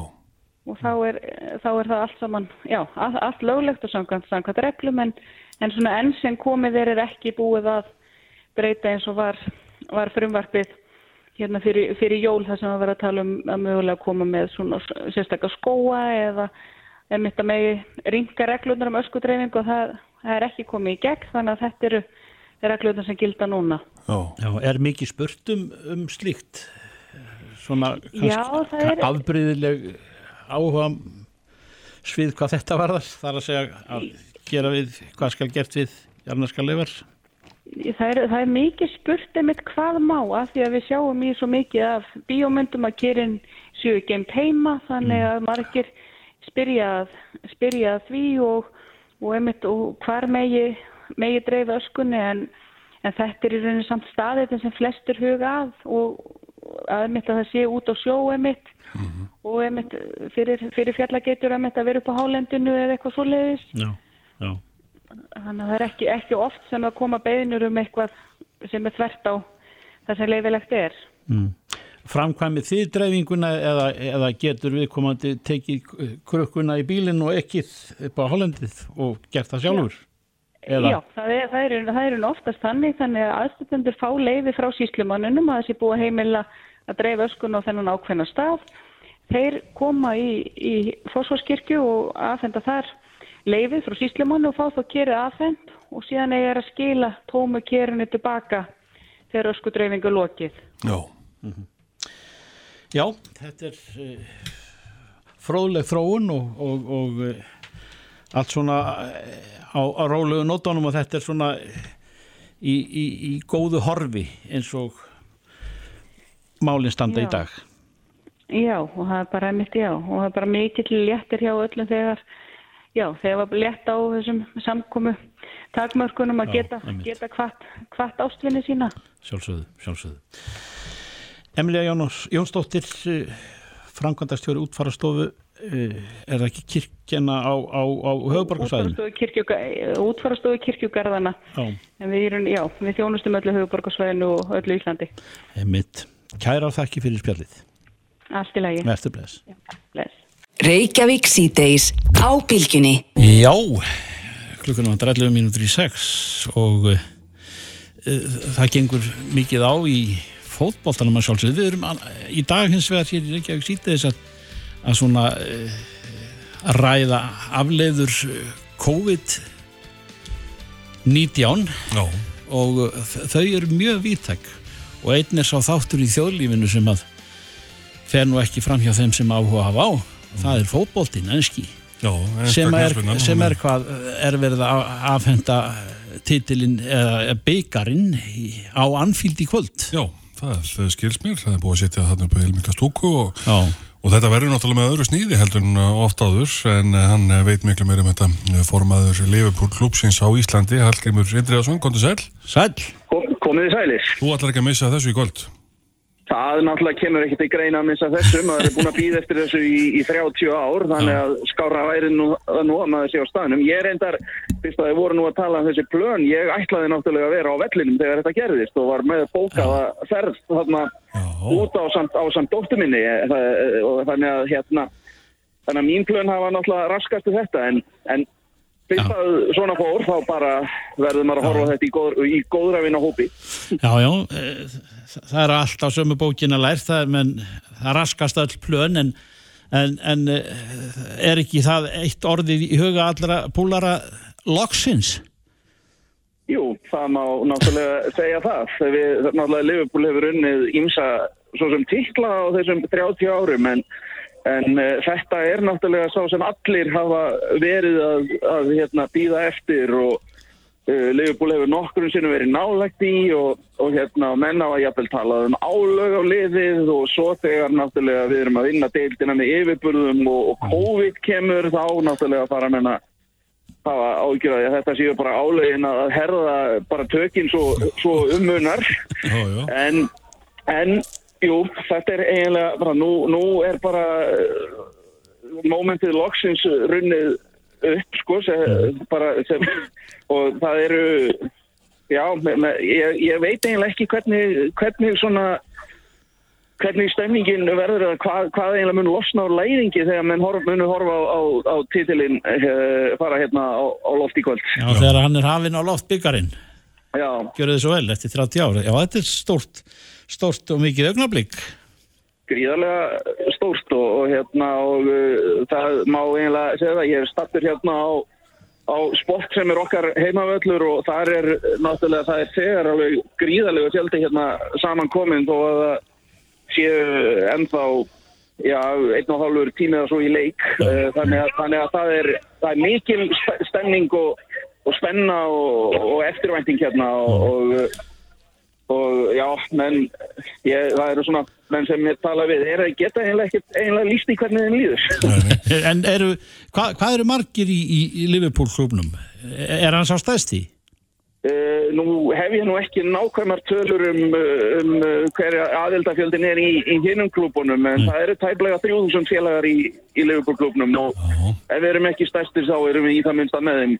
[SPEAKER 8] Og þá er, þá er það allt saman, já, allt, allt löglegt og samkvæmt, samkvæmt reglum en, en svona enn sem komið er ekki búið að breyta eins og var, var frumvarpið hérna fyrir, fyrir jól þar sem að vera að tala um að mögulega koma með svona sérstaklega skóa eða einmitt að megi ringa reglunar um öskudreifingu og það, það er ekki komið í gegn þannig að þetta eru reglunar sem gilda núna.
[SPEAKER 3] Já.
[SPEAKER 2] Já, er mikið spurt um, um slíkt svona
[SPEAKER 8] Já, er-
[SPEAKER 2] afbreyðileg áhuga svið hvað þetta varðar. Þar að segja að gera við hvað skal gert við jarnarska leifar.
[SPEAKER 8] Það er, það er mikið spurt einmitt hvað má af því að við sjáum í svo mikið af bíómyndum að kerin séu geimt heima þannig að margir spyrjað, spyrjað því og, og einmitt og hvar megi, megi dreifa öskunni en, en þetta er í rauninni samt staðið sem flestur huga að og að einmitt að það sé út á sjó einmitt og einmitt fyrir, fyrir fjallageitur einmitt að vera upp á hálendinu eða eitthvað svoleiðis
[SPEAKER 2] Já, já
[SPEAKER 8] þannig að það er ekki, ekki oft sem að koma beðinur um eitthvað sem er þvert á það sem leifilegt er.
[SPEAKER 2] mm. Framkvæmið þið dreifinguna eða, eða getur viðkomandi tekið krukkuna í bílinn og ekkið upp á Hollandið og gert það sjálfur? Eða?
[SPEAKER 8] Já, það er, það, er, það er oftast þannig þannig að aðstöðendur fá leifi frá síslumannunum að þessi búið að heimila að dreifa öskun á þennan ákveðna stað. Þeir koma í, í fósforskirkju og aðfenda þar leifið frá síslumannu og fá þá kerið aðfend og síðan eiga að skila tómu kerinu tilbaka þegar öskudreifingu lokið.
[SPEAKER 3] Já.
[SPEAKER 2] Já, þetta er uh, fróðleg þróun og, og, og eh, allt svona eh, á, á rólegu nótunum og þetta er svona í, í, í góðu horfi eins og málinn standa
[SPEAKER 8] Já.
[SPEAKER 2] í dag?
[SPEAKER 8] Já, og það er bara mitt já og það er bara mikill léttir hjá öllum þegar já, þegar var létt á þessum samkomu takmörkunum að
[SPEAKER 2] Já,
[SPEAKER 8] geta, geta hvart, ástvinni sína.
[SPEAKER 2] Sjálfsögðu, sjálfsögðu. Emilia Jónos, Jónsdóttir framkvæmdastjóri útfarastofu eh, er það ekki kirkjana á, á, á höfuborgarsvæðinu?
[SPEAKER 8] Útfarastofu kirkjuga- útfarastofu kirkjugarðana
[SPEAKER 2] Já,
[SPEAKER 8] en við, erum, já, við þjónustum öllu höfuborgarsvæðinu og öllu Íslandi.
[SPEAKER 2] Mitt Kæra þakki fyrir spjallið
[SPEAKER 8] allt í lagi
[SPEAKER 2] Vertu bless
[SPEAKER 8] Bless.
[SPEAKER 1] Reykjavík síðdeis á bylgjunni.
[SPEAKER 2] Já, klukkan var 11 mínútur í 6 og uh, það gengur mikið á í fótboltanum að sjálfsögðu. Við erum al- í dag hins vegar hér í Reykjavík síðdeis að, að svona uh, að ræða afleiður eh, COVID-19
[SPEAKER 3] Já,
[SPEAKER 2] og þau eru mjög víttæk og einn er sá þáttur í þjóðlífinu sem að fer nú ekki fram hjá þeim sem áhuga hafa á. Það er fótboltinn, enski
[SPEAKER 3] já,
[SPEAKER 2] sem er, sem er hvað er verið að afhenda titilinn eða byggarinn í- á Anfield í kvöld.
[SPEAKER 3] Já, það, það skils mér, það er búið að setja þarna upp í Helminga stúku og,
[SPEAKER 2] Já,
[SPEAKER 3] og þetta verður náttúrulega með öðru sníði heldur en uh, oft áður en uh, hann uh, veit miklu meira um þetta formaður Liverpool klúpsins á Íslandi Hallgrimur Indriðarsson, kontur sæl.
[SPEAKER 2] Sæl
[SPEAKER 9] Kom, komið þið sælir.
[SPEAKER 3] Þú ætlar ekki að missa þessu í kvöld
[SPEAKER 9] Það náttúrulega kemur ekki til greina að missa þessu, maður er búin að býða eftir þessu í, í 30 ár, þannig að skára væri nú, nú að maður sé á staðnum. Ég reyndar, fyrst að þið voru nú að tala um þessi plön, ég ætlaði náttúrulega að vera á vellinum þegar þetta gerðist og var með bókaða ferð þarna út á samt, á samt dóttur minni. Eh, það- og þannig að hérna, þannig að mín plön hafa náttúrulega raskastu þetta en, en fyrst
[SPEAKER 2] Já.
[SPEAKER 9] að svona fór þá bara verður maður að horfa á þetta í, góð, í góðra vinna hópi.
[SPEAKER 2] Já, já, e, það er allt á sömu bókina lært, það menn, það raskast öll plön en, en, en e, er ekki það eitt orðið í huga allra púlara loksins?
[SPEAKER 9] Jú, það má náttúrulega segja það. Við, náttúrulega Liverpool hefur unnið ímsa svo sem titla á þessum 30 árum en, en uh, þetta er náttúrulega svo sem allir hafa verið að, að hérna, býða eftir og uh, Liverpool hefur nokkur sinnum verið nálægt í og, og hérna, menn á að jafnvel tala um álög á liðið og svo þegar náttúrulega við erum að vinna deildina með yfirburðum og, og COVID kemur þá náttúrulega fara menna hafa ágjör að þetta séu bara álegin að herða bara tökinn svo, svo ummunar
[SPEAKER 3] Já, já,
[SPEAKER 9] en, en jú, þetta er eiginlega bara, nú, nú er bara uh, momentið loksins runnið upp sko sem, bara, sem, og það eru já, me, me, ég, ég veit eiginlega ekki hvernig, hvernig svona hvernig stemningin verður eða hvað, hvað eiginlega mun losna á læðingi þegar menn horf, munu horfa á, á, á titilinn uh, fara hérna á, á loft í kvöld.
[SPEAKER 2] Já, þegar hann er hafinn á loft byggarinn, gjör þið svo vel eftir 30 ára. Já, þetta er stórt, stórt og mikið augnablík.
[SPEAKER 9] gríðarlega stórt og, og hérna og uh, það má eiginlega segja það, ég er stattur hérna á, á sport sem er okkar heimavöllur og þar er náttúrulega það er þegar alveg gríðarlega fjöldi hérna samankomin þó að það séu ennþá já, einn og hálfur tími eða svo í leik uh, þannig, að, þannig að það er, það er mikil stemning og, og spenna og, og eftirvænting hérna og, og og já, menn ég, það eru svona menn sem ég tala við er að geta eiginlega ekki eiginlega líst í hvernig þeim líður.
[SPEAKER 2] En eru, hvað, hvað eru margir í, í, í Liverpool klubnum? Er hann sá stæsti?
[SPEAKER 9] uh, nú hef ég nú ekki nákvæmar tölur um, um uh, hverja aðeldafjöldin er í, í hinnum klubunum en það eru tæplega 3000 félagar í, í Liverpool klubnum og ef við erum ekki stærstir þá erum við í það minnsta með þeim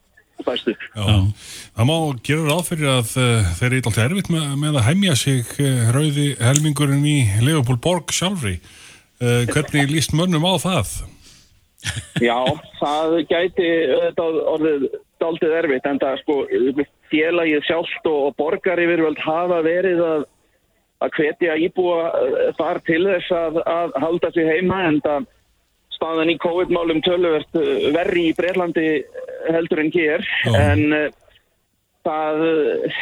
[SPEAKER 3] já. Það má gera ráð fyrir að uh, þeir eru alltaf erfitt með, með að hemja sig uh, rauði helmingurinn í Liverpool borg sjálfri. Uh, hvernig líst mönnum á það?
[SPEAKER 9] Já, það gæti orðið daldið erfitt en það sko félagið sjálft og, borgar yfirvöld hafa verið að, að hvetja íbúa þar til þess að, að halda sig heima en það staðan í COVID-málum töluvert eh, verri í Breitlandi heldur en hér
[SPEAKER 3] Já.
[SPEAKER 9] en uh, það uh,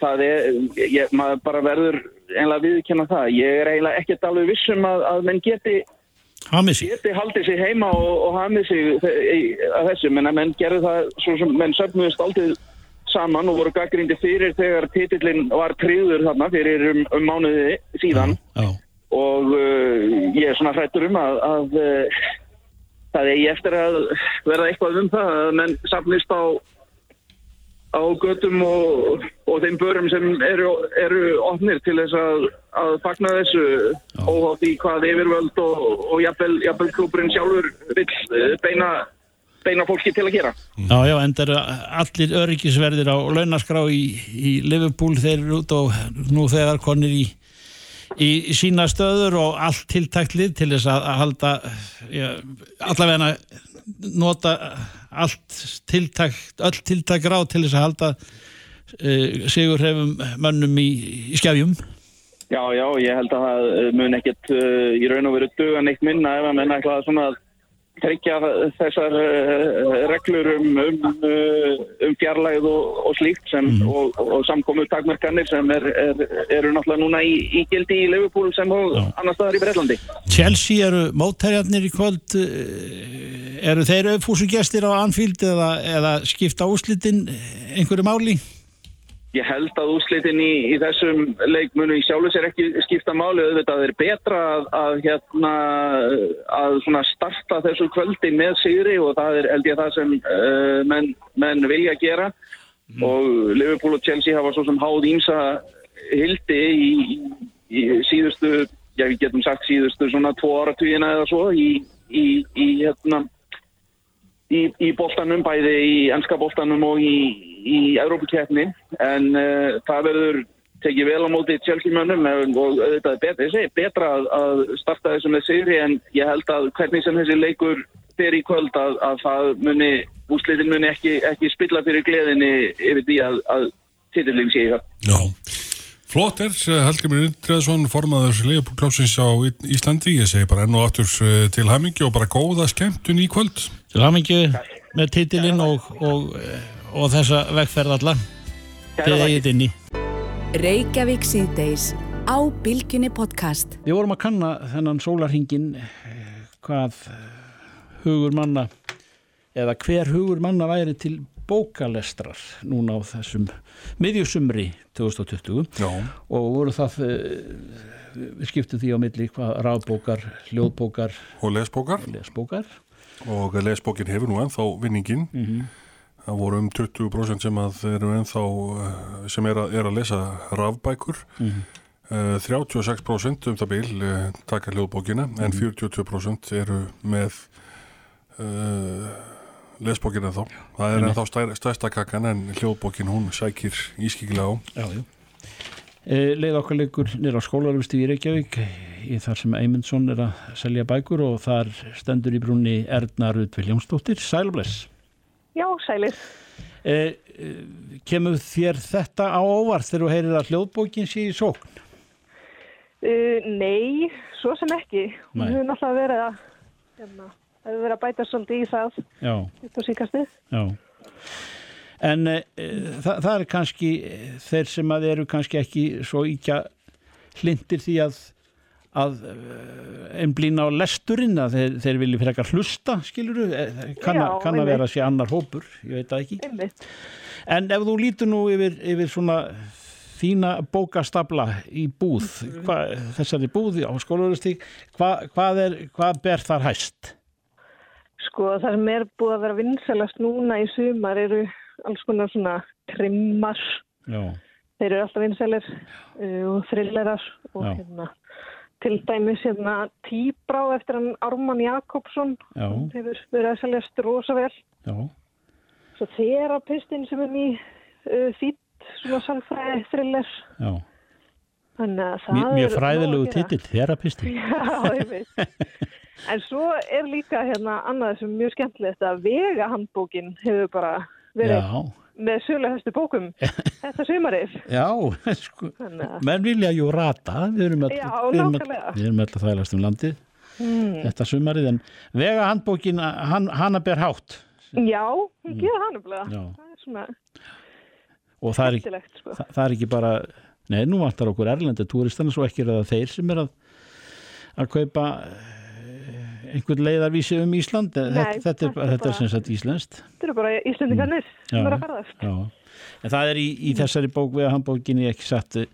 [SPEAKER 9] það er ég, maður bara verður einlega viðkjanna það. Ég er eiginlega ekkert alveg vissum að, að menn geti geti haldið sig heima og, og hamið í- að þessu, menn að menn gerðu það svo sem menn söfnuðist aldrei saman og voru gaggrindi fyrir þegar titillin var tríður þarna fyrir um, um mánuði síðan.
[SPEAKER 2] Já,
[SPEAKER 9] og uh, ég er svona hrættur um að, að það eigi eftir að verða eitthvað um það að menn safnist á á götum og, og þeim börum sem eru, eru opnir til þess að, að fagna þessu óhátt í hvað yfirvöld og, og jafnvel, jafnvel klúburinn sjálfur vill eh, beina, beina fólki til að gera.
[SPEAKER 2] já, já en það eru allir öryggisverðir á launaskrá í, í Liverpool, þeir eru út og nú þegar konir í, í sína stöður og allt tiltaklið til þess að, að halda já, allavegna nota allt tiltak, öll tiltak ráð til þess að halda uh, sigur hefum mönnum í, í skefjum.
[SPEAKER 9] Já, já, ég held að það eh, mun ekkert uh, í raun og veru duga neitt minna ef að menn ætla að svona tryggja þessar uh, reglur um, um, uh, um fjarlæð og, og slíkt sem, og, og samkomu takmarkanir sem er, er, eru náttúrulega núna í, í gildi í Liverpool sem og annar staðar í Breitlandi.
[SPEAKER 2] Chelsea eru mótærjarnir í kvöld eh, eru þeir auðfúsugestir á Anfield eða, eða skipta úslitin einhverju máli?
[SPEAKER 9] Ég held að úrslitin í, í þessum leikmunu í sjálfu sér ekki skipta máli. Auðvitað er betra að, að, hérna, að svona starta þessu kvöldi með sigri og það er held ég það sem uh, menn, menn vilja gera. Og Liverpool og Chelsea hafa svo sem háð ímsa hildi í, í, í síðustu, já við getum sagt síðustu svona tvo áratugina eða svo í, í, í hérna í, í boltanum, bæði í ennska boltanum og í, í Európa-keppni en uh, það verður tekið vel á móti Chelsea-mönnum en- og þetta er betra, ég segi, betra að, að starta þessu með sigri en ég held að hvernig sem þessi leikur fer í kvöld að, að það muni, úslitin muni ekki, ekki spilla fyrir gleðinni yfir því að, að titillin sé í það.
[SPEAKER 3] Já. Flott er, Helgi Mér Indreðsson, formaður Leifbúrklásins á Í- Íslandi. Ég segi bara enn og aftur eh, til hamingi og bara góða skemmtun í kvöld.
[SPEAKER 2] Til hamingju með titilinn og, og, og þessa vegferð alla til eigið inni.
[SPEAKER 1] Reykjavík síðdeis á Bilginni podcast.
[SPEAKER 2] Við vorum að kanna þennan sólarhingin hvað hugur manna eða hver hugur manna væri til bókalestrar núna á þessum miðjusumri 2020
[SPEAKER 3] Já.
[SPEAKER 2] og voru það eh, við skiptum því á milli hvað rafbókar, hljóðbókar
[SPEAKER 3] Og lesbókar.
[SPEAKER 2] lesbókar
[SPEAKER 3] Og lesbókin hefur nú ennþá vinningin. Það voru um 20% sem að eru ennþá, eh, sem er að, er að lesa rafbækur. Eh, 36% um það bil eh, taka hljóðbókina en 42% eru með uh, lesbókina þá. Það er ennþá stær, stærsta kakan en hljóðbókin hún sækir ískikilega á.
[SPEAKER 2] Já, já. E, leið okkar leikur nýra á skólarvistu í Reykjavík í þar sem Eymundsson er að selja bækur og þar stendur í brúnni Erna Rud Viljámsdóttir, Sælbless.
[SPEAKER 7] Já, sælir.
[SPEAKER 2] E, e, kemur þér þetta á óvart þegar þú heyrir að hljóðbókin sé í sókn?
[SPEAKER 7] Uh, nei, svo sem ekki. Hún
[SPEAKER 2] Nei.
[SPEAKER 7] hefur náttúrulega verið að, hérna, verið að bæta svolítið í það
[SPEAKER 2] Já,
[SPEAKER 7] á síkastið.
[SPEAKER 2] já. En e, e, það, það er kannski þeir sem að eru kannski ekki svo íkja hlindir því að að einblýna á lesturinn að þeir, þeir vilja fyrir eitthvað hlusta skiluru, kann,
[SPEAKER 7] Já,
[SPEAKER 2] að- kann að vera að sé annar hópur, ég veit það ekki
[SPEAKER 7] Einmitt.
[SPEAKER 2] en ef þú lítur nú yfir, yfir svona þína bókastabla í búð hva, þessari búði á skólaurustík hva, hvað, er, hvað ber þar hæst?
[SPEAKER 7] Sko, það sem er búið að vera vinsalast núna í sumar eru alls konar svona trimmar.
[SPEAKER 2] Já,
[SPEAKER 7] Þeir eru alltaf vinsalir uh, og thrillerar og
[SPEAKER 2] Já.
[SPEAKER 7] hérna, til dæmis hérna Tíbrá eftir hann Ármann Jakobsson. Hann hefur verið að seljast rosa vel.
[SPEAKER 2] já,
[SPEAKER 7] Svo þerapistin sem er mjög uh, fýtt, svona salfræði thriller.
[SPEAKER 2] já Mjög, mjög fræðilegu
[SPEAKER 7] nóg að gera.
[SPEAKER 2] titill, þerapisti
[SPEAKER 7] Já, ég veit. En svo er líka hérna annað sem er mjög skemmtilegt að vega handbókin hefur bara verið
[SPEAKER 2] Já,
[SPEAKER 7] með söluhestu bókum þetta sumarið.
[SPEAKER 2] já, sko menn vilja jú rata við erum að þælast um landið
[SPEAKER 7] mm,
[SPEAKER 2] þetta sumarið en vega handbókin hann, hana ber hátt
[SPEAKER 7] já, hún gerir hann.
[SPEAKER 2] Já.
[SPEAKER 7] Það er svona
[SPEAKER 2] og það er, ekki,
[SPEAKER 7] sko.
[SPEAKER 2] það, það er ekki bara nei, nú vantar okkur erlendu túristana svo ekki er það þeir sem er að að kaupa einhvern leiðarvísi um Ísland
[SPEAKER 10] Nei,
[SPEAKER 2] þetta, þetta er,
[SPEAKER 10] þetta er
[SPEAKER 2] er sem sagt íslenskt
[SPEAKER 10] Þetta eru bara Íslandingarnir sem
[SPEAKER 2] Já.
[SPEAKER 10] eru að ferðast.
[SPEAKER 2] Já, en það er í, í þessari bók við handbókinni ekki satt eh,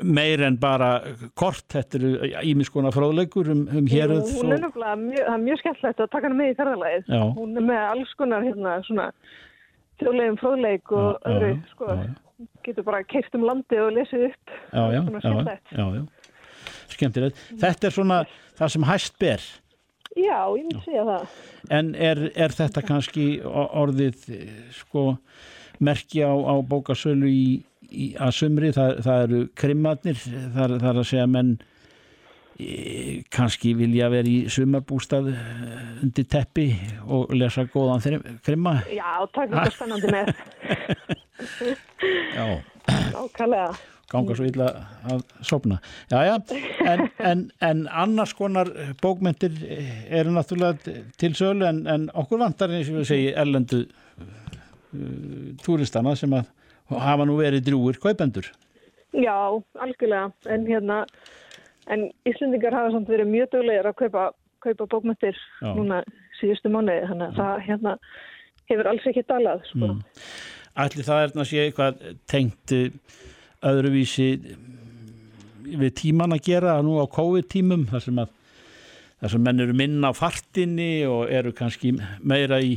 [SPEAKER 2] meir en bara kort, þetta eru ímiskona fróðleikur um, um héröð
[SPEAKER 10] Hún er nefnilega mjög, mjög skemmtilegt að taka hana með í ferðalagið.
[SPEAKER 2] Já.
[SPEAKER 10] Hún er með alls konar hérna svona þjóðlegum fróðleik og
[SPEAKER 2] Já,
[SPEAKER 10] öðru,
[SPEAKER 2] já,
[SPEAKER 10] sko. Getur bara keirt um landið og lesið upp.
[SPEAKER 2] já, já, já.
[SPEAKER 10] skemmtilegt
[SPEAKER 2] þetta er svona það sem hæst ber
[SPEAKER 10] Já, ég myndi segja það.
[SPEAKER 2] en er, er þetta kannski orðið eh, sko merki á, á bókasölu í, í að sumri, það, það eru krimmarnir, það, það er að segja menn e, kannski vilja vera í sumarbústað eh, undir teppi og lesa góðan krimma
[SPEAKER 10] Já, takk þetta spennandi með.
[SPEAKER 2] já,
[SPEAKER 10] Nákvæmlega.
[SPEAKER 2] Ganga svo illa að sopna já, já, en, en, en annars konar bókmyndir eru náttúrulega til sölu en, en okkur vantar eins og við segi erlendu uh, túristana sem að hafa nú verið drúir kaupendur
[SPEAKER 10] Já, algjörlega. En hérna, en Íslendingar hafa samt verið mjög duglegir að kaupa, kaupa bókmyndir
[SPEAKER 2] Já.
[SPEAKER 10] núna síðustu mánuði. Þannig að það hérna hefur alls ekki dalað, sko.
[SPEAKER 2] Mm. Ætli það er sé eitthvað tengt eh, öðruvísi mm, við tíman að gera nú á COVID-tímum þar sem að þar sem menn eru minna á fartinni og eru kannski meira í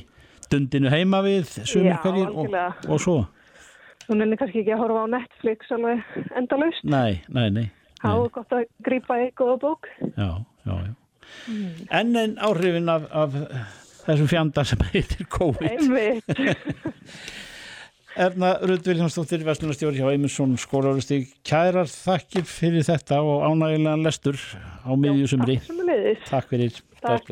[SPEAKER 2] dundinu heima við sumir
[SPEAKER 10] Já,
[SPEAKER 2] hverjir og, og svo
[SPEAKER 10] Hún er kannski ekki að horfa á Netflix alveg endalaust.
[SPEAKER 2] Nei, nei, nei,
[SPEAKER 10] er gott að grípa í góða bók.
[SPEAKER 2] já, já, já. En en áhrifin af, af þessum fjanda sem heitir COVID. Erna Rödd Viljánsdóttir, Vestlunarstjóri hjá Eymundsson skólaurustík, kærar þakkir fyrir þetta og ánægilegan lestur á miðjusumri.
[SPEAKER 10] Takk
[SPEAKER 2] fyrir,
[SPEAKER 10] Takk.